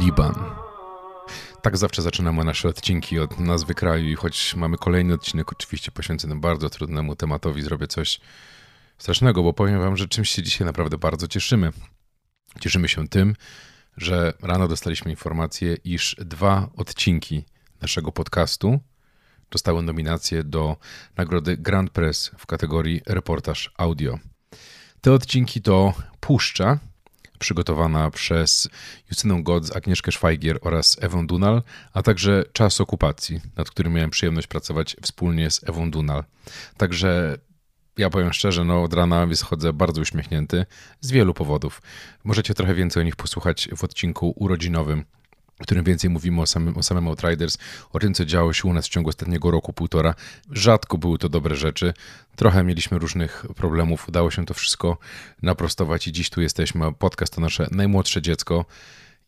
Liban. Tak zawsze zaczynamy nasze odcinki od nazwy kraju i choć mamy kolejny odcinek oczywiście poświęcony bardzo trudnemu tematowi, zrobię coś strasznego, bo powiem wam, że czymś się dzisiaj naprawdę bardzo cieszymy. Cieszymy się tym, że rano dostaliśmy informację, iż dwa odcinki naszego podcastu dostały nominację do nagrody Grand Press w kategorii reportaż audio. Te odcinki to Puszcza, przygotowana przez Justynę Godz, Agnieszkę Szwajgier oraz Ewą Dunal, a także Czas okupacji, nad którym miałem przyjemność pracować wspólnie z Ewą Dunal. Także ja powiem szczerze, no od rana schodzę bardzo uśmiechnięty z wielu powodów. Możecie trochę więcej o nich posłuchać w odcinku urodzinowym w którym więcej mówimy o samym, o samym Outriders, o tym, co działo się u nas w ciągu ostatniego roku, półtora. Rzadko były to dobre rzeczy. Trochę mieliśmy różnych problemów. Udało się to wszystko naprostować i dziś tu jesteśmy. Podcast to nasze najmłodsze dziecko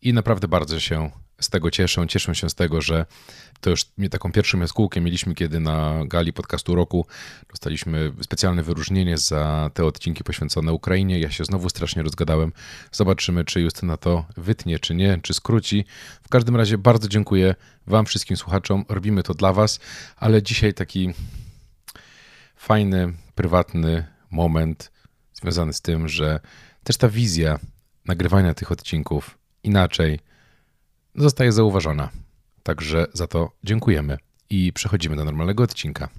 i naprawdę bardzo się z tego cieszą. Cieszą się z tego, że to już taką pierwszą jaskółkę mieliśmy, kiedy na gali podcastu roku dostaliśmy specjalne wyróżnienie za te odcinki poświęcone Ukrainie. Ja się znowu strasznie rozgadałem. Zobaczymy, czy Justyna to wytnie, czy nie, czy skróci. W każdym razie bardzo dziękuję Wam, wszystkim słuchaczom. Robimy to dla Was, ale dzisiaj taki fajny, prywatny moment związany z tym, że też ta wizja nagrywania tych odcinków inaczej zostaje zauważona. Także za to dziękujemy i przechodzimy do normalnego odcinka.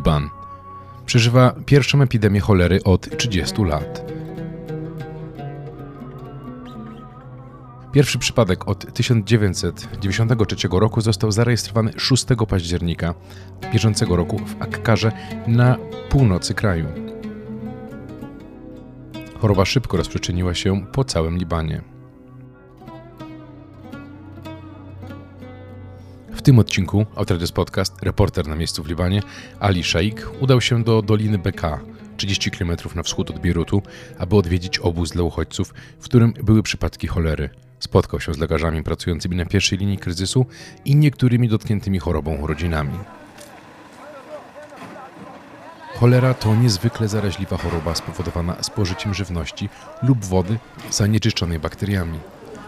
Liban przeżywa pierwszą epidemię cholery od 30 lat. Pierwszy przypadek od 1993 roku został zarejestrowany 6 października bieżącego roku w Akkarze na północy kraju. Choroba szybko rozprzestrzeniła się po całym Libanie. Tym odcinku Outriders Podcast reporter na miejscu w Libanie Ali Sheikh udał się do Doliny Beka, 30 km na wschód od Beirutu, aby odwiedzić obóz dla uchodźców, w którym były przypadki cholery. Spotkał się z lekarzami pracującymi na pierwszej linii kryzysu i niektórymi dotkniętymi chorobą rodzinami. Cholera to niezwykle zaraźliwa choroba spowodowana spożyciem żywności lub wody zanieczyszczonej bakteriami.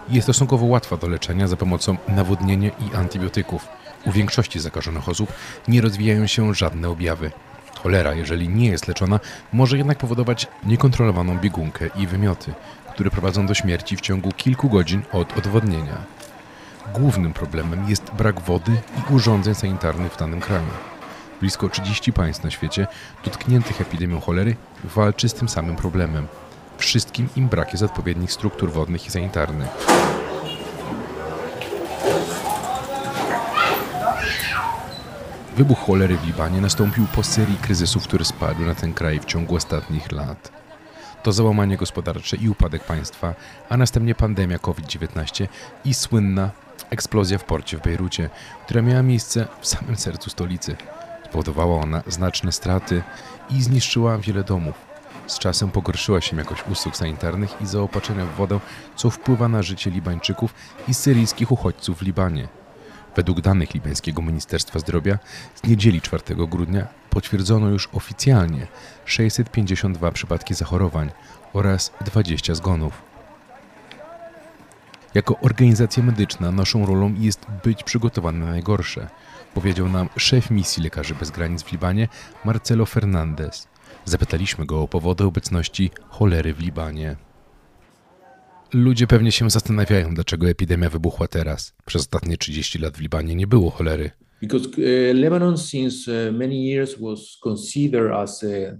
Jest stosunkowo łatwa do leczenia za pomocą nawodnienia i antybiotyków. U większości zakażonych osób nie rozwijają się żadne objawy. Cholera, jeżeli nie jest leczona, może jednak powodować niekontrolowaną biegunkę i wymioty, które prowadzą do śmierci w ciągu kilku godzin od odwodnienia. Głównym problemem jest brak wody i urządzeń sanitarnych w danym kraju. Blisko 30 państw na świecie dotkniętych epidemią cholery walczy z tym samym problemem – Wszystkim im brak jest odpowiednich struktur wodnych i sanitarnych. Wybuch cholery w Libanie nastąpił po serii kryzysów, które spadły na ten kraj w ciągu ostatnich lat. To załamanie gospodarcze i upadek państwa, a następnie pandemia COVID-19 i słynna eksplozja w porcie w Bejrucie, która miała miejsce w samym sercu stolicy. Spowodowała ona znaczne straty i zniszczyła wiele domów. Z czasem pogorszyła się jakość usług sanitarnych i zaopatrzenia w wodę, co wpływa na życie Libańczyków i syryjskich uchodźców w Libanie. Według danych libańskiego Ministerstwa Zdrowia z niedzieli 4 grudnia potwierdzono już oficjalnie 652 przypadki zachorowań oraz 20 zgonów. Jako organizacja medyczna naszą rolą jest być przygotowany na najgorsze, powiedział nam szef misji Lekarzy Bez Granic w Libanie Marcelo Fernandez. Zapytaliśmy go o powody obecności cholery w Libanie. Ludzie pewnie się zastanawiają, dlaczego epidemia wybuchła teraz. Przez ostatnie 30 lat w Libanie nie było cholery. Because uh, Lebanon uh, was considered as uh,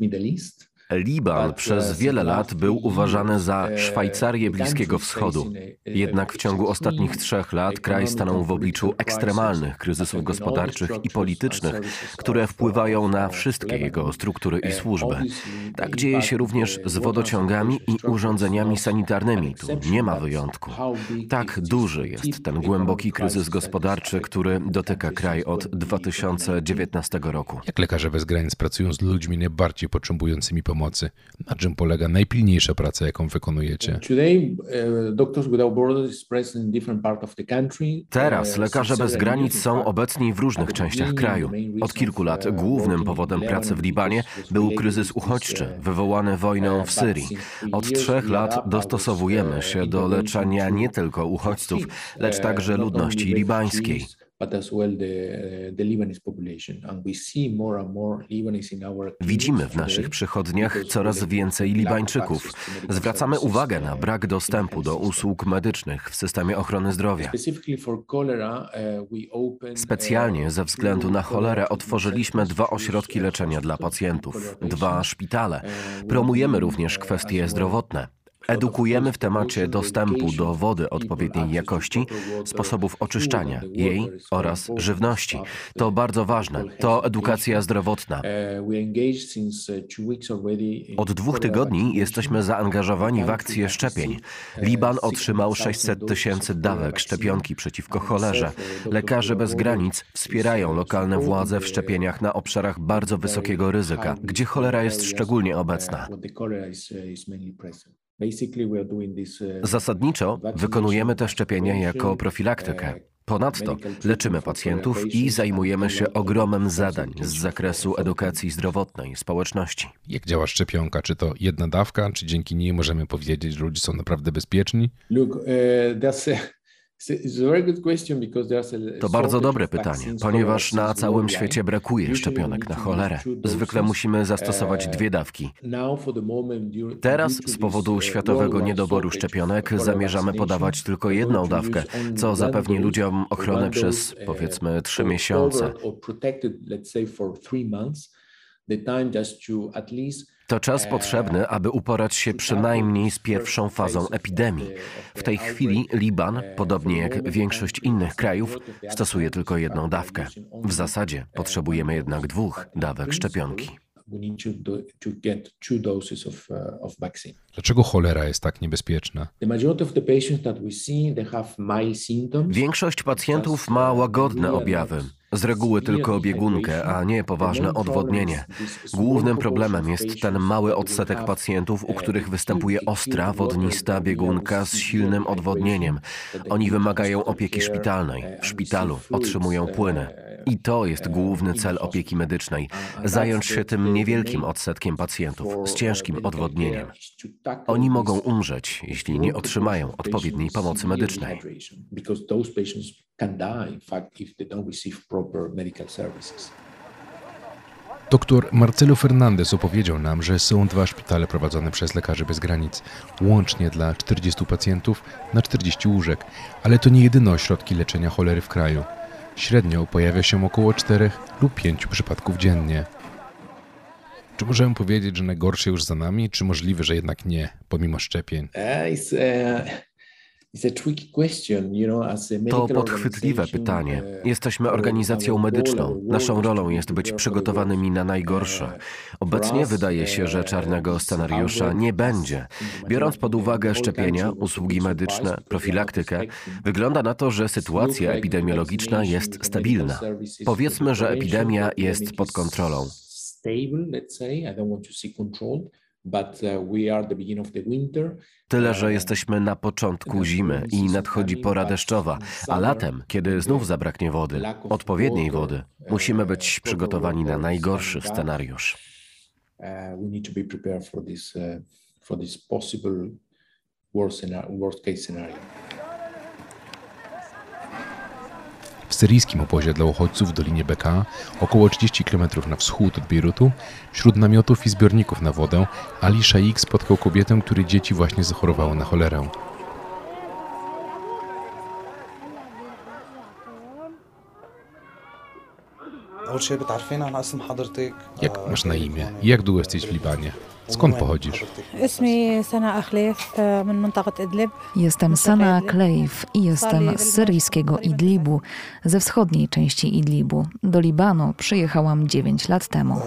Middle East. Liban przez wiele lat był uważany za Szwajcarię Bliskiego Wschodu. Jednak w ciągu ostatnich trzech lat kraj stanął w obliczu ekstremalnych kryzysów gospodarczych i politycznych, które wpływają na wszystkie jego struktury i służby. Tak dzieje się również z wodociągami i urządzeniami sanitarnymi. Tu nie ma wyjątku. Tak duży jest ten głęboki kryzys gospodarczy, który dotyka kraj od 2019 roku. Jak lekarze bez granic pracują z ludźmi najbardziej potrzebującymi pomocy? Na czym polega najpilniejsza praca, jaką wykonujecie? Teraz lekarze bez granic są obecni w różnych częściach kraju. Od kilku lat głównym powodem pracy w Libanie był kryzys uchodźczy wywołany wojną w Syrii. Od trzech lat dostosowujemy się do leczenia nie tylko uchodźców, lecz także ludności libańskiej Widzimy w naszych przychodniach coraz więcej Libańczyków. Zwracamy uwagę na brak dostępu do usług medycznych w systemie ochrony zdrowia. Uh, Specjalnie ze względu na cholerę otworzyliśmy dwa ośrodki leczenia dla pacjentów, dwa szpitale. Promujemy również kwestie zdrowotne. Edukujemy w temacie dostępu do wody odpowiedniej jakości, sposobów oczyszczania jej oraz żywności. To bardzo ważne. To edukacja zdrowotna. Od dwóch tygodni jesteśmy zaangażowani w akcję szczepień. Liban otrzymał 600 tysięcy dawek szczepionki przeciwko cholerze. Lekarze bez granic wspierają lokalne władze w szczepieniach na obszarach bardzo wysokiego ryzyka, gdzie cholera jest szczególnie obecna. Uh, Zasadniczo wykonujemy te szczepienia jako profilaktykę. Uh, Ponadto leczymy pacjentów i zajmujemy się ogromem zadań z zakresu edukacji zdrowotnej społeczności. Jak działa szczepionka? Czy to jedna dawka, czy dzięki niej możemy powiedzieć, że ludzie są naprawdę bezpieczni? Look, uh, that's to bardzo dobre pytanie, ponieważ na całym świecie brakuje szczepionek na cholerę. Zwykle musimy zastosować uh, dwie dawki. Teraz z powodu światowego niedoboru szczepionek zamierzamy podawać tylko jedną dawkę, co zapewni ludziom ochronę przez powiedzmy trzy miesiące. To czas potrzebny, aby uporać się przynajmniej z pierwszą fazą epidemii. W tej chwili Liban, podobnie jak większość innych krajów, stosuje tylko jedną dawkę. W zasadzie potrzebujemy jednak dwóch dawek szczepionki. Dlaczego cholera jest tak niebezpieczna? Większość pacjentów ma łagodne objawy. Z reguły tylko biegunkę, a nie poważne odwodnienie. Głównym problemem jest ten mały odsetek pacjentów, u których występuje ostra, wodnista biegunka z silnym odwodnieniem. Oni wymagają opieki szpitalnej. W szpitalu otrzymują płyny. I to jest główny cel opieki medycznej zająć się tym niewielkim odsetkiem pacjentów z ciężkim odwodnieniem. Oni mogą umrzeć, jeśli nie otrzymają odpowiedniej pomocy medycznej. Doktor Marcelo Fernandez opowiedział nam, że są dwa szpitale prowadzone przez Lekarzy Bez Granic, łącznie dla 40 pacjentów na 40 łóżek, ale to nie jedyne ośrodki leczenia cholery w kraju. Średnio pojawia się około 4 lub 5 przypadków dziennie. Czy możemy powiedzieć, że najgorsze już za nami, czy możliwe, że jednak nie, pomimo szczepień? To podchwytliwe pytanie. Jesteśmy organizacją medyczną. Naszą rolą jest być przygotowanymi na najgorsze. Obecnie wydaje się, że uh, czarnego scenariusza nie będzie. Biorąc pod uwagę szczepienia, usługi medyczne, profilaktykę, wygląda na to, że sytuacja epidemiologiczna jest stabilna. Powiedzmy, że epidemia jest pod kontrolą. Tyle, że jesteśmy na początku zimy i nadchodzi pora deszczowa, a latem, kiedy znów zabraknie wody, odpowiedniej wody, musimy być przygotowani na najgorszy scenariusz. worst case scenario. W syryjskim obozie dla uchodźców w Dolinie Beka, około 30 km na wschód od Bejrutu, wśród namiotów i zbiorników na wodę, Ali Shaik spotkał kobietę, której dzieci właśnie zachorowały na cholerę. Jak masz na imię? Jak długo jesteś w Libanie? Skąd pochodzisz? Jestem Sana Klejf i jestem z syryjskiego Idlibu, ze wschodniej części Idlibu. Do Libanu przyjechałam 9 lat temu.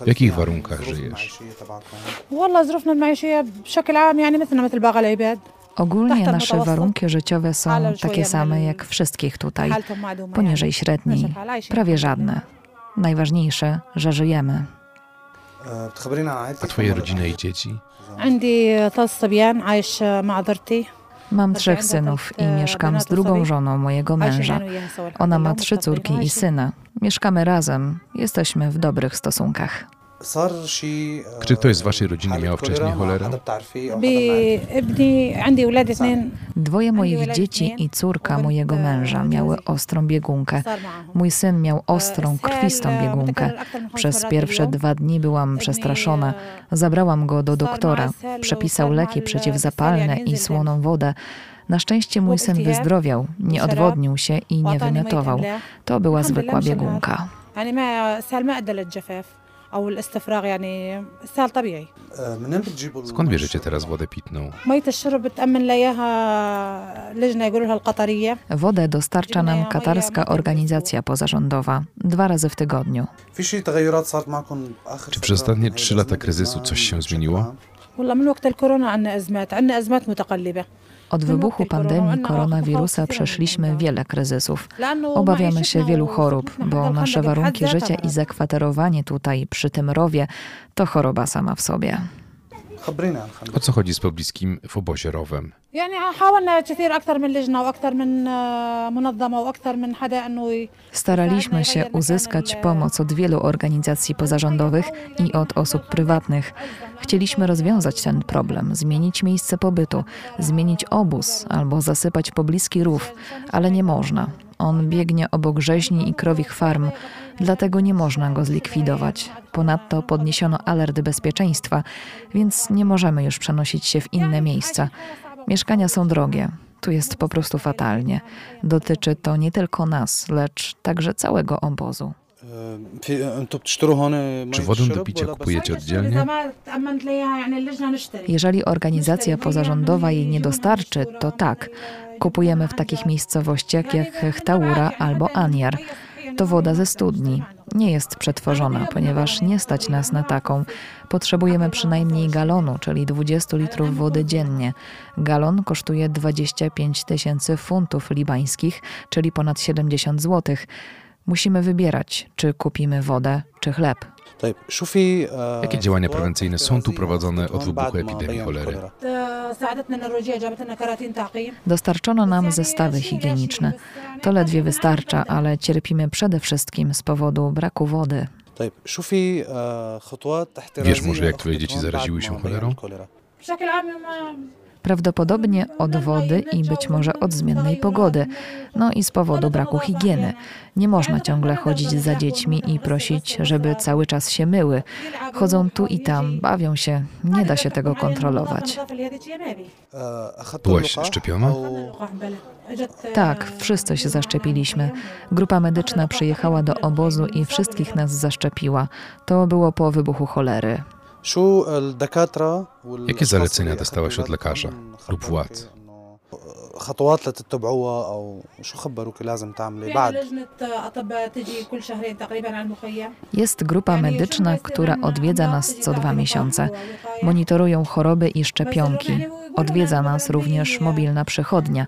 W jakich warunkach żyjesz? Ogólnie nasze warunki życiowe są takie same jak wszystkich tutaj, poniżej średniej, prawie żadne. Najważniejsze, że żyjemy. A twoje rodziny i dzieci? Mam trzech synów i mieszkam z drugą żoną mojego męża. Ona ma trzy córki i syna. Mieszkamy razem, jesteśmy w dobrych stosunkach. Czy ktoś z waszej rodziny miał wcześniej cholerę? Dwoje moich dzieci i córka mojego męża miały ostrą biegunkę. Mój syn miał ostrą, krwistą biegunkę. Przez pierwsze dwa dni byłam przestraszona. Zabrałam go do doktora. Przepisał leki przeciwzapalne i słoną wodę. Na szczęście mój syn wyzdrowiał, nie odwodnił się i nie wymiotował. To była zwykła biegunka. يعني ما السهل ما أدى للجفاف أو الاستفراغ يعني السهل طبيعي آه، منين بتجيبوا Skąd المي bierzecie الشرب؟ teraz wodę pitną? مية الشرب بتأمن لها إياها لجنة يقولوا لها القطرية Wodę dostarcza nam katarska organizacja pozarządowa dwa razy w tygodniu. في شيء تغيرات صارت معكم آخر Czy przez فترة ostatnie من trzy هيدا lata الأزمة kryzysu بلبنان coś się بشكل zmieniło? عام؟ والله من وقت الكورونا عندنا أزمات عندنا أزمات متقلبة od wybuchu pandemii koronawirusa przeszliśmy wiele kryzysów. Obawiamy się wielu chorób, bo nasze warunki życia i zakwaterowanie tutaj przy tym rowie to choroba sama w sobie. O co chodzi z pobliskim w obozie rowem? Staraliśmy się uzyskać pomoc od wielu organizacji pozarządowych i od osób prywatnych. Chcieliśmy rozwiązać ten problem, zmienić miejsce pobytu, zmienić obóz albo zasypać pobliski rów, ale nie można. On biegnie obok rzeźni i krowich farm, dlatego nie można go zlikwidować. Ponadto podniesiono alert bezpieczeństwa, więc nie możemy już przenosić się w inne miejsca. Mieszkania są drogie. Tu jest po prostu fatalnie. Dotyczy to nie tylko nas, lecz także całego obozu. Czy wodę do picia kupujecie oddzielnie? Jeżeli organizacja pozarządowa jej nie dostarczy, to tak. Kupujemy w takich miejscowościach jak Hechtaura albo Aniar. To woda ze studni. Nie jest przetworzona, ponieważ nie stać nas na taką. Potrzebujemy przynajmniej galonu, czyli 20 litrów wody dziennie. Galon kosztuje 25 tysięcy funtów libańskich, czyli ponad 70 złotych. Musimy wybierać, czy kupimy wodę, czy chleb. Jakie działania prewencyjne są tu prowadzone od wybuchu epidemii cholery? Dostarczono nam zestawy higieniczne. To ledwie wystarcza, ale cierpimy przede wszystkim z powodu braku wody. Wiesz może, jak twoje dzieci zaraziły się cholerą? prawdopodobnie od wody i być może od zmiennej pogody, no i z powodu braku higieny. Nie można ciągle chodzić za dziećmi i prosić, żeby cały czas się myły. Chodzą tu i tam, bawią się, nie da się tego kontrolować. Byłaś szczepiona? Tak, wszyscy się zaszczepiliśmy. Grupa medyczna przyjechała do obozu i wszystkich nas zaszczepiła. To było po wybuchu cholery. Jakie zalecenia dostałaś od lekarza lub władz? إنه خطوات لتتبعوها أو شو خبروك لازم تعملي يعني بعد لجنة أطباء تجي كل شهرين تقريبا على المخيم Jest grupa medyczna, która odwiedza nas co dwa miesiące. Monitorują choroby i szczepionki. Odwiedza nas również mobilna przychodnia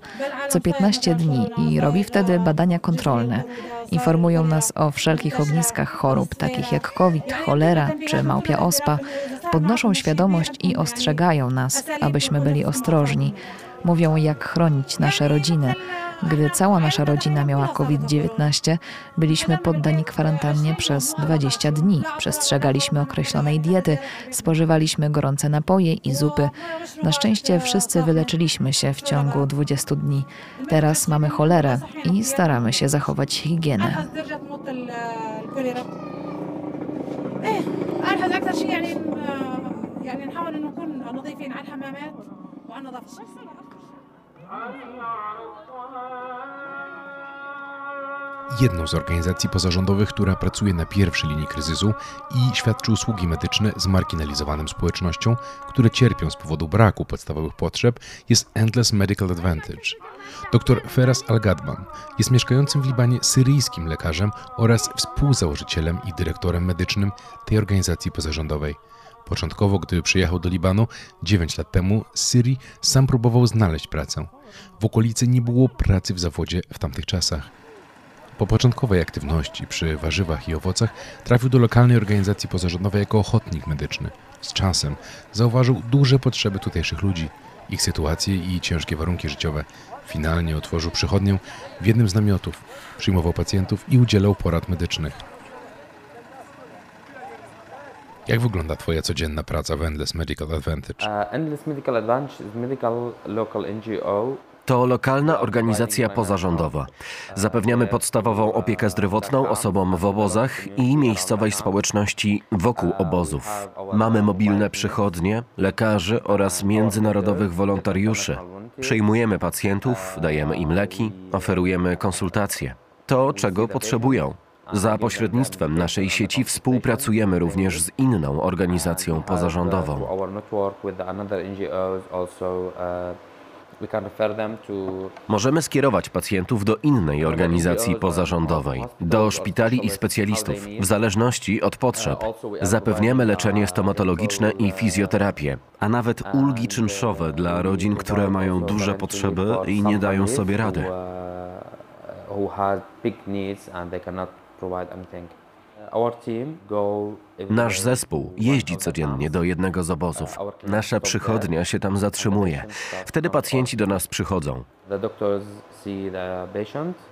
co 15 dni i robi wtedy badania kontrolne. Informują nas o wszelkich ogniskach chorób, takich jak COVID, cholera czy małpia ospa. Podnoszą świadomość i ostrzegają nas, abyśmy byli ostrożni. Mówią, jak chronić nasze rodziny. Gdy cała nasza rodzina miała COVID-19, byliśmy poddani kwarantannie przez 20 dni. Przestrzegaliśmy określonej diety, spożywaliśmy gorące napoje i zupy. Na szczęście wszyscy wyleczyliśmy się w ciągu 20 dni. Teraz mamy cholerę i staramy się zachować higienę. أرخص درجة تموت ال- الكوليرا ايه أرخص أكثر شيء يعني آه، يعني نحاول إنه نكون نظيفين على الحمامات وعلى نظافة الشخصية jedną z organizacji pozarządowych, która pracuje na pierwszej linii kryzysu i świadczy usługi medyczne zmarginalizowanym społecznościom, które cierpią z powodu braku podstawowych potrzeb, jest Endless Medical Advantage. Dr Feras Al-Gadman jest mieszkającym w Libanie syryjskim lekarzem oraz współzałożycielem i dyrektorem medycznym tej organizacji pozarządowej. Początkowo, gdy przyjechał do Libanu 9 lat temu z Syrii, sam próbował znaleźć pracę. W okolicy nie było pracy w zawodzie w tamtych czasach. Po początkowej aktywności przy warzywach i owocach trafił do lokalnej organizacji pozarządowej jako ochotnik medyczny. Z czasem zauważył duże potrzeby tutejszych ludzi, ich sytuacje i ciężkie warunki życiowe. Finalnie otworzył przychodnię w jednym z namiotów, przyjmował pacjentów i udzielał porad medycznych. Jak wygląda Twoja codzienna praca w Endless Medical Advantage? Uh, Endless Medical Advantage is medical local NGO. To lokalna organizacja pozarządowa. Zapewniamy podstawową opiekę zdrowotną osobom w obozach i miejscowej społeczności wokół obozów. Mamy mobilne przychodnie, lekarzy oraz międzynarodowych wolontariuszy. Przyjmujemy pacjentów, dajemy im leki, oferujemy konsultacje. To, czego potrzebują. Za pośrednictwem naszej sieci współpracujemy również z inną organizacją pozarządową. Uh, to Możemy skierować pacjentów do innej organizacji pozarządowej, do szpitali i specjalistów, w zależności od potrzeb. Zapewniamy leczenie stomatologiczne i fizjoterapię, a nawet ulgi czynszowe dla rodzin, które mają duże potrzeby i nie dają sobie rady. provide anything. Uh, our team go Nasz zespół jeździ codziennie do jednego z obozów. Nasza przychodnia się tam zatrzymuje. Wtedy pacjenci do nas przychodzą.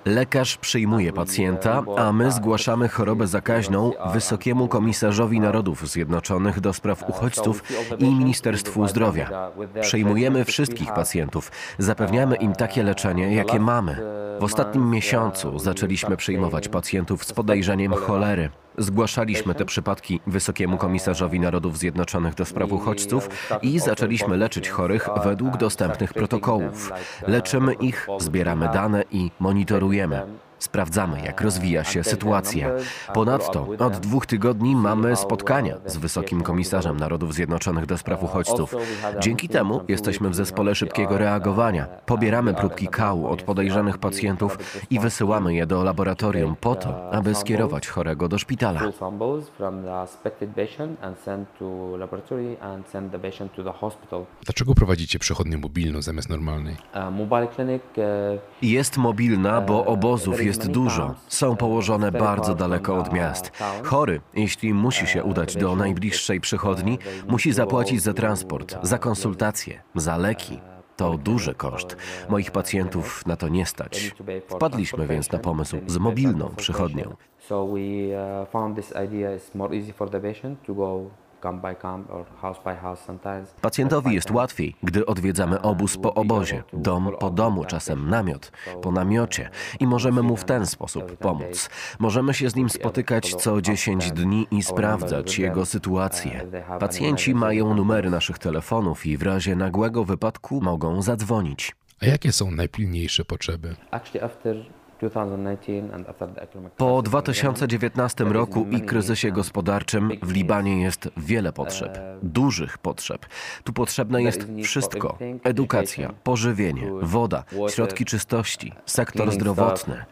Lekarz przyjmuje pacjenta, a my zgłaszamy chorobę zakaźną Wysokiemu Komisarzowi Narodów Zjednoczonych do spraw uchodźców i Ministerstwu Zdrowia. Przyjmujemy wszystkich pacjentów, zapewniamy im takie leczenie, jakie mamy. W ostatnim miesiącu zaczęliśmy przyjmować pacjentów z podejrzeniem cholery. Zgłaszaliśmy te przypadki Wysokiemu Komisarzowi Narodów Zjednoczonych do spraw uchodźców i zaczęliśmy leczyć chorych według dostępnych protokołów. Leczymy ich, zbieramy dane i monitorujemy. Sprawdzamy, jak rozwija się sytuacja. Ponadto od dwóch tygodni mamy spotkania z Wysokim Komisarzem Narodów Zjednoczonych do spraw uchodźców. Dzięki temu jesteśmy w zespole szybkiego reagowania. Pobieramy próbki kału od podejrzanych pacjentów i wysyłamy je do laboratorium po to, aby skierować chorego do szpitala. Dlaczego prowadzicie przychodnię mobilną zamiast normalnej? Clinic uh, Jest mobilna, bo obozów jest dużo. Są położone bardzo daleko od miast. Chory, jeśli musi się udać do najbliższej przychodni, musi zapłacić za transport, za konsultacje, za leki. To duży koszt. Moich pacjentów na to nie stać. Wpadliśmy więc na pomysł z mobilną przychodnią. Uh, Pacjentowi jest łatwiej, gdy odwiedzamy obóz po obozie, dom po domu, czasem namiot po namiocie i możemy mu w ten sposób pomóc. Możemy się z nim spotykać co 10 dni i sprawdzać jego sytuację. Pacjenci mają numery naszych telefonów i w razie nagłego wypadku mogą zadzwonić. A jakie są najpilniejsze potrzeby? Actually after 2019 and after the economic Po crisis in 2019 Yemen, roku i kryzysie many gospodarczym w Libanie jest wiele potrzeb, dużych potrzeb. Tu potrzebne jest wszystko: edukacja, pożywienie, woda, środki czystości, sektor zdrowotny.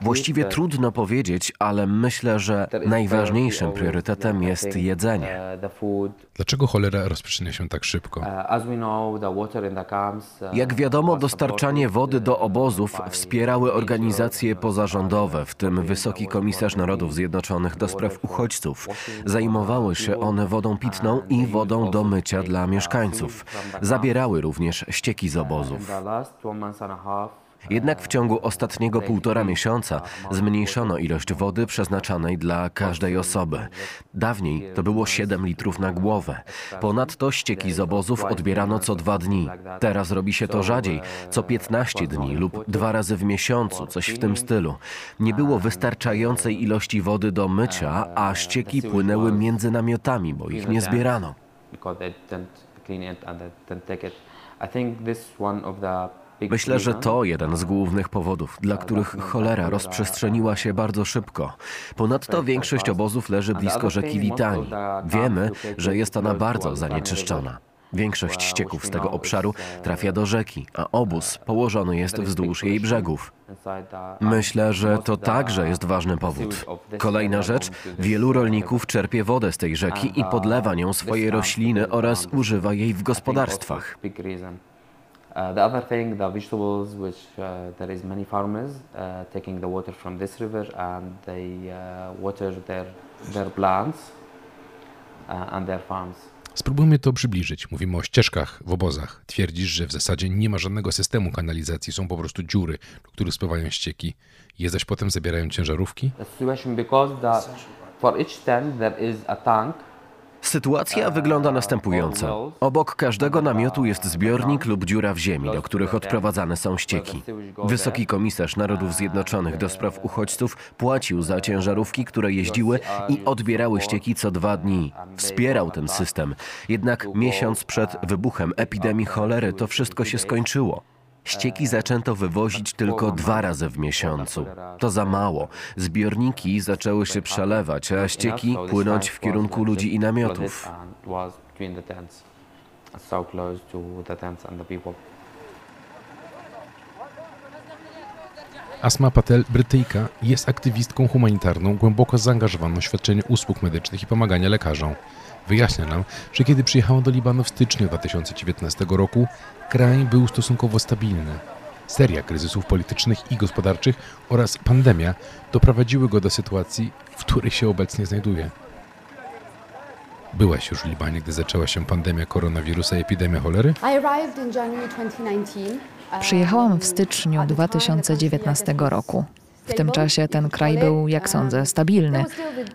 Właściwie trudno powiedzieć, ale myślę, że najważniejszym priorytetem jest jedzenie. uh. Dlaczego cholera rozprzestrzenia się tak szybko? Uh, uh, Jak wiadomo, dostarczanie wody do obozów wspierały organizacje pozarządowe, w tym Wysoki Komisarz Narodów Zjednoczonych do spraw uchodźców. Zajmowały się one wodą pitną i wodą do mycia dla mieszkańców. Zabierały również ścieki z obozów. Jednak w ciągu ostatniego półtora miesiąca zmniejszono ilość wody przeznaczanej dla każdej osoby. Dawniej to było 7 litrów na głowę. Ponadto ścieki z obozów odbierano co dwa dni. Teraz robi się to rzadziej, co 15 dni lub dwa razy w miesiącu, coś w tym stylu. Nie było wystarczającej ilości wody do mycia, a ścieki płynęły między namiotami, bo ich nie zbierano. I think this one of the Myślę, że to jeden z głównych powodów, dla których cholera rozprzestrzeniła się bardzo szybko. Ponadto większość obozów leży blisko rzeki Litani. Wiemy, że jest ona bardzo zanieczyszczona. Większość ścieków z tego obszaru trafia do rzeki, a obóz położony jest wzdłuż jej brzegów. Myślę, że to także jest ważny powód. Kolejna rzecz, wielu rolników czerpie wodę z tej rzeki i podlewa nią swoje rośliny oraz używa jej w gospodarstwach. Uh, the other thing, the vegetables, which uh, there is many farmers uh, taking the water from this river and they uh, water their their plants uh, and their farms. Spróbujmy to przybliżyć. Mówimy o ścieżkach w obozach. Twierdzisz, że w zasadzie nie ma żadnego systemu kanalizacji, są po prostu dziury, do których spływają ścieki. Je zaś potem zabierają ciężarówki? The situation because the for each tent there is a tank Sytuacja wygląda następująco. Obok każdego namiotu jest zbiornik lub dziura w ziemi, do których odprowadzane są ścieki. Wysoki komisarz Narodów Zjednoczonych do spraw uchodźców płacił za ciężarówki, które jeździły i odbierały ścieki co dwa dni. Wspierał ten system. Jednak miesiąc przed wybuchem epidemii cholery to wszystko się skończyło. Ścieki zaczęto wywozić tylko dwa razy w miesiącu. To za mało. Zbiorniki zaczęły się przelewać, a ścieki płynąć w kierunku ludzi i namiotów. Asma Patel, Brytyjka, jest aktywistką humanitarną, głęboko zaangażowaną w świadczenie usług medycznych i pomaganie lekarzom. Wyjaśnia nam, że kiedy przyjechała do Libanu w styczniu 2019 roku, kraj był stosunkowo stabilny. Seria kryzysów politycznych i gospodarczych oraz pandemia doprowadziły go do sytuacji, w której się obecnie znajduje. Byłaś już w Libanie, gdy zaczęła się pandemia koronawirusa i epidemia cholery? Przyjechałam w styczniu 2019 roku. W tym czasie ten kraj był, jak sądzę, stabilny.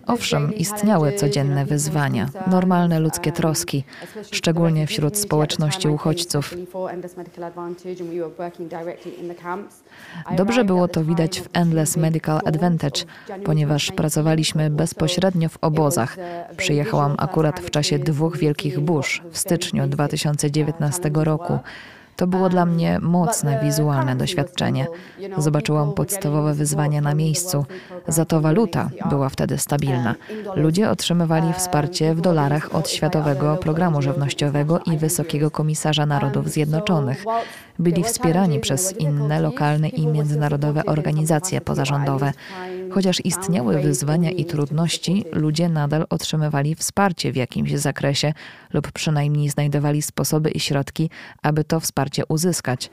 Owszem, istniały codzienne wyzwania, normalne ludzkie troski, szczególnie wśród społeczności uchodźców. Dobrze było to widać w Endless Medical Advantage, ponieważ pracowaliśmy bezpośrednio w obozach. Przyjechałam akurat w czasie dwóch wielkich burz w styczniu 2019 roku. To było dla mnie mocne wizualne doświadczenie. Zobaczyłam podstawowe wyzwania na miejscu. Za to waluta była wtedy stabilna. Ludzie otrzymywali wsparcie w dolarach od Światowego Programu Żywnościowego i Wysokiego Komisarza Narodów Zjednoczonych. Byli wspierani przez inne lokalne i międzynarodowe organizacje pozarządowe. Chociaż istniały wyzwania i trudności, ludzie nadal otrzymywali wsparcie w jakimś zakresie lub przynajmniej znajdowali sposoby i środki, aby to wsparcie uzyskać.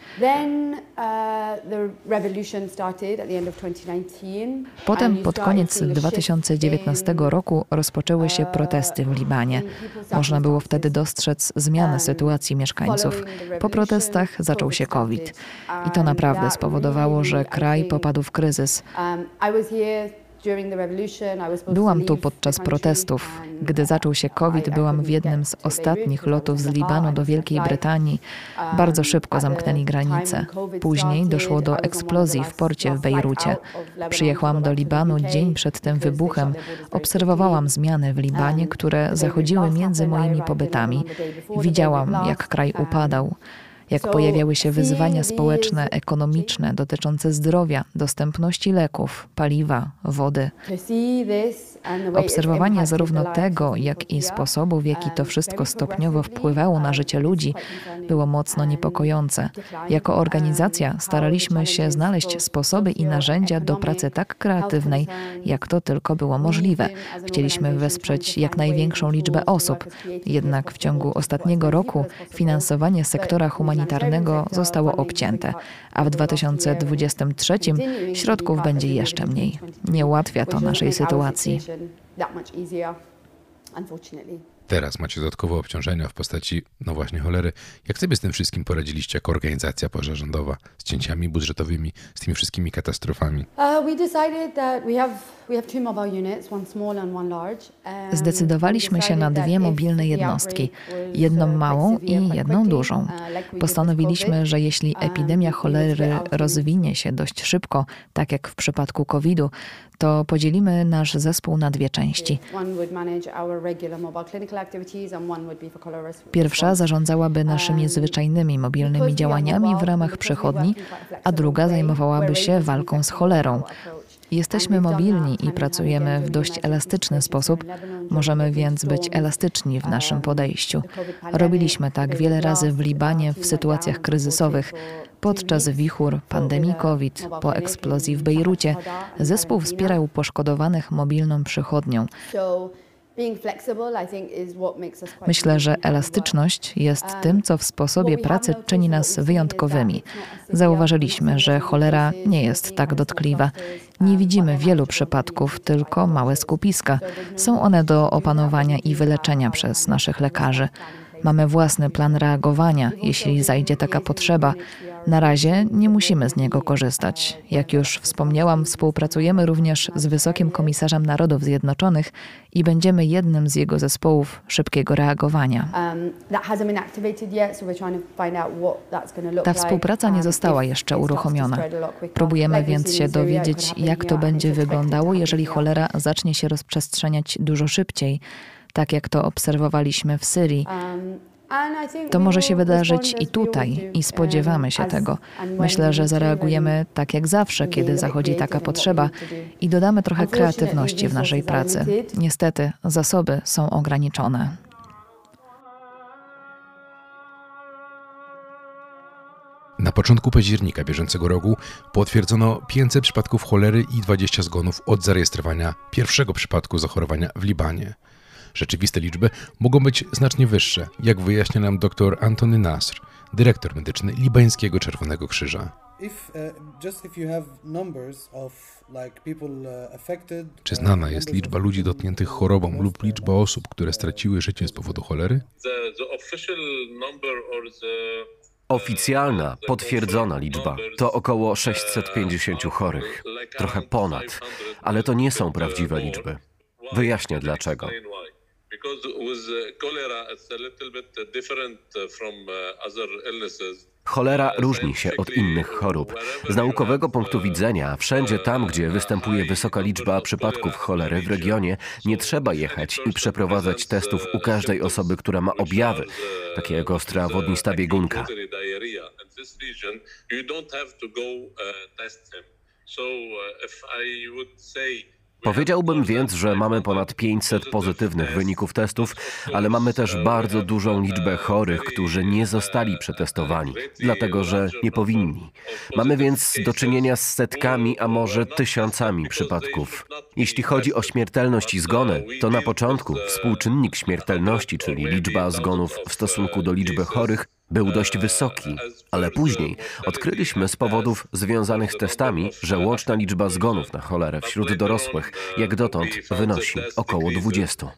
Potem pod koniec 2019 roku rozpoczęły się protesty w Libanie. Można było wtedy dostrzec zmianę sytuacji mieszkańców. Po protestach zaczął się COVID i to naprawdę spowodowało, że kraj popadł w kryzys. Byłam tu podczas protestów. Gdy zaczął się COVID, byłam w jednym z ostatnich lotów z Libanu do Wielkiej Brytanii. Bardzo szybko zamknęli granice. Później doszło do eksplozji w porcie w Bejrucie. Przyjechałam do Libanu dzień przed tym wybuchem. Obserwowałam zmiany w Libanie, które zachodziły między moimi pobytami. Widziałam, jak kraj upadał jak pojawiały się wyzwania społeczne, ekonomiczne dotyczące zdrowia, dostępności leków, paliwa, wody. Obserwowanie zarówno tego, jak i sposobu, w jaki to wszystko stopniowo wpływało na życie ludzi, było mocno niepokojące. Jako organizacja staraliśmy się znaleźć sposoby i narzędzia do pracy tak kreatywnej, jak to tylko było możliwe. Chcieliśmy wesprzeć jak największą liczbę osób, jednak w ciągu ostatniego roku finansowanie sektora humanitarnego zostało obcięte, a w 2023 środków będzie jeszcze mniej. Nie ułatwia to naszej sytuacji. Teraz macie dodatkowe obciążenia w postaci, no właśnie, cholery. Jak sobie z tym wszystkim poradziliście jako organizacja pozarządowa, z cięciami budżetowymi, z tymi wszystkimi katastrofami? Uh, Zdecydowaliśmy się na dwie mobilne jednostki, jedną małą i jedną dużą. Postanowiliśmy, że jeśli epidemia cholery rozwinie się dość szybko, tak jak w przypadku COVID-u, to podzielimy nasz zespół na dwie części. Pierwsza zarządzałaby naszymi zwyczajnymi mobilnymi działaniami w ramach przychodni, a druga zajmowałaby się walką z cholerą. Jesteśmy mobilni i pracujemy w dość elastyczny sposób, możemy więc być elastyczni w naszym podejściu. Robiliśmy tak wiele razy w Libanie w sytuacjach kryzysowych. Podczas wichur, pandemii COVID, po eksplozji w Bejrucie, zespół wspierał poszkodowanych mobilną przychodnią. Myślę, że elastyczność jest tym, co w sposobie pracy czyni nas wyjątkowymi. Zauważyliśmy, że cholera nie jest tak dotkliwa. Nie widzimy wielu przypadków, tylko małe skupiska. Są one do opanowania i wyleczenia przez naszych lekarzy. Mamy własny plan reagowania, jeśli zajdzie taka potrzeba. Na razie nie musimy z niego korzystać. Jak już wspomniałam, współpracujemy również z Wysokim Komisarzem Narodów Zjednoczonych i będziemy jednym z jego zespołów szybkiego reagowania. Ta współpraca nie została jeszcze uruchomiona. Próbujemy więc się dowiedzieć, jak to będzie wyglądało, jeżeli cholera zacznie się rozprzestrzeniać dużo szybciej, tak jak to obserwowaliśmy w Syrii. To może się wydarzyć i tutaj, i spodziewamy się tego. Myślę, że zareagujemy tak jak zawsze, kiedy zachodzi taka potrzeba i dodamy trochę kreatywności w naszej pracy. Niestety, zasoby są ograniczone. Na początku października bieżącego roku potwierdzono 500 przypadków cholery i 20 zgonów od zarejestrowania pierwszego przypadku zachorowania w Libanie. Rzeczywiste liczby mogą być znacznie wyższe, jak wyjaśnia nam dr Antony Nasr, dyrektor medyczny Libańskiego Czerwonego Krzyża. Czy znana jest liczba ludzi dotkniętych chorobą lub liczba osób, które straciły życie z powodu cholery? Oficjalna, potwierdzona liczba to około 650 chorych, trochę ponad, ale to nie są prawdziwe liczby. Wyjaśnię dlaczego. Cholera różni się od innych chorób. Z naukowego punktu widzenia, wszędzie tam, gdzie występuje wysoka liczba przypadków cholery w regionie, nie trzeba jechać i przeprowadzać testów u każdej osoby, która ma objawy, takie jak ostra wodnista biegunka. Powiedziałbym więc, że mamy ponad 500 pozytywnych wyników testów, ale mamy też bardzo dużą liczbę chorych, którzy nie zostali przetestowani, dlatego że nie powinni. Mamy więc do czynienia z setkami, a może tysiącami przypadków. Jeśli chodzi o śmiertelność i zgony, to na początku współczynnik śmiertelności, czyli liczba zgonów w stosunku do liczby chorych, był dość wysoki, ale później odkryliśmy z powodów związanych z testami, że łączna liczba zgonów na cholerę wśród dorosłych jak dotąd wynosi około 20.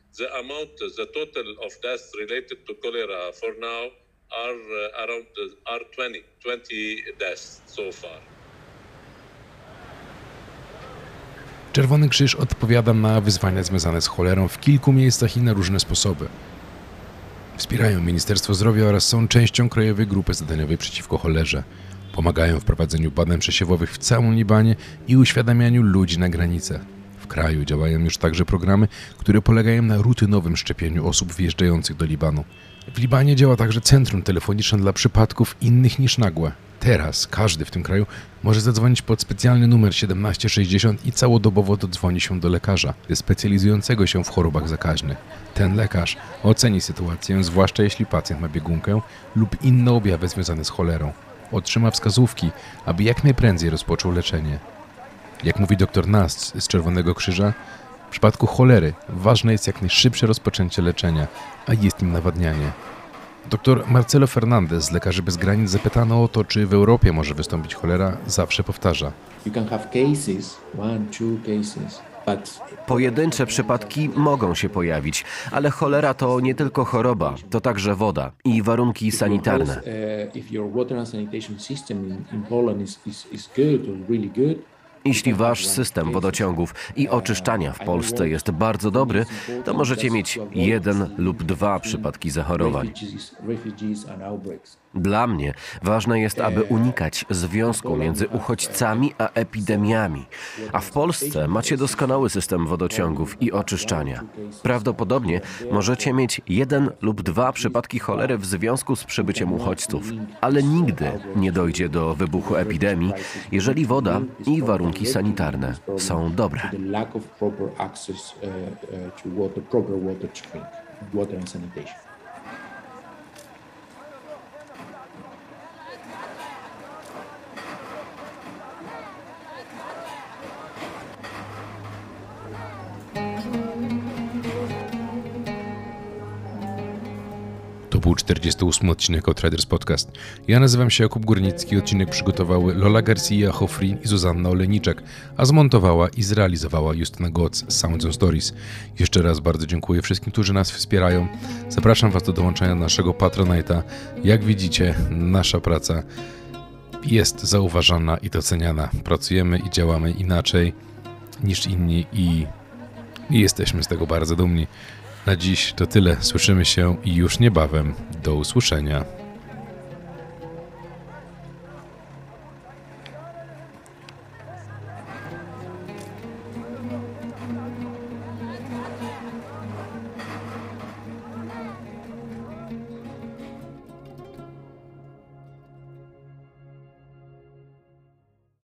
Czerwony Krzyż odpowiada na wyzwania związane z cholerą w kilku miejscach i na różne sposoby. Wspierają Ministerstwo Zdrowia oraz są częścią Krajowej Grupy Zadaniowej przeciwko cholerze. Pomagają w prowadzeniu badań przesiewowych w całym Libanie i uświadamianiu ludzi na granicę. W kraju działają już także programy, które polegają na rutynowym szczepieniu osób wjeżdżających do Libanu. W Libanie działa także centrum telefoniczne dla przypadków innych niż nagłe. Teraz każdy w tym kraju może zadzwonić pod specjalny numer 1760 i całodobowo dodzwoni się do lekarza specjalizującego się w chorobach zakaźnych. Ten lekarz oceni sytuację, zwłaszcza jeśli pacjent ma biegunkę lub inne objawy związane z cholerą. Otrzyma wskazówki, aby jak najprędzej rozpoczął leczenie. Jak mówi dr Nast z Czerwonego Krzyża, w przypadku cholery ważne jest jak najszybsze rozpoczęcie leczenia, a jest nim nawadnianie. Dr Marcelo Fernandez z Lekarzy Bez Granic zapytano o to, czy w Europie może wystąpić cholera, zawsze powtarza. Pojedyncze przypadki mogą się pojawić, ale cholera to nie tylko choroba, to także woda i warunki sanitarne. Jeśli wasz system wodociągów i oczyszczania w Polsce jest bardzo dobry, to możecie mieć jeden lub dwa przypadki zachorowań. Dla mnie ważne jest, aby unikać związku między uchodźcami a epidemiami. A w Polsce macie doskonały system wodociągów i oczyszczania. Prawdopodobnie możecie mieć jeden lub dwa przypadki cholery w związku z przybyciem uchodźców, ale nigdy nie dojdzie do wybuchu epidemii, jeżeli woda i warunki sanitarne są dobre. To był 48 odcinek Outriders Podcast. Ja nazywam się Jakub Górnicki. Odcinek przygotowały Lola Garcia Hofrin i Zuzanna Oleniczek, a zmontowała i zrealizowała Justyna Goc z Sounds on Stories. Jeszcze raz bardzo dziękuję wszystkim, którzy nas wspierają. Zapraszam Was do dołączenia do naszego Patronite'a. Jak widzicie, nasza praca jest zauważana i doceniana. Pracujemy i działamy inaczej niż inni i, i jesteśmy z tego bardzo dumni. Na dziś to tyle. Słyszymy się już niebawem. Do usłyszenia.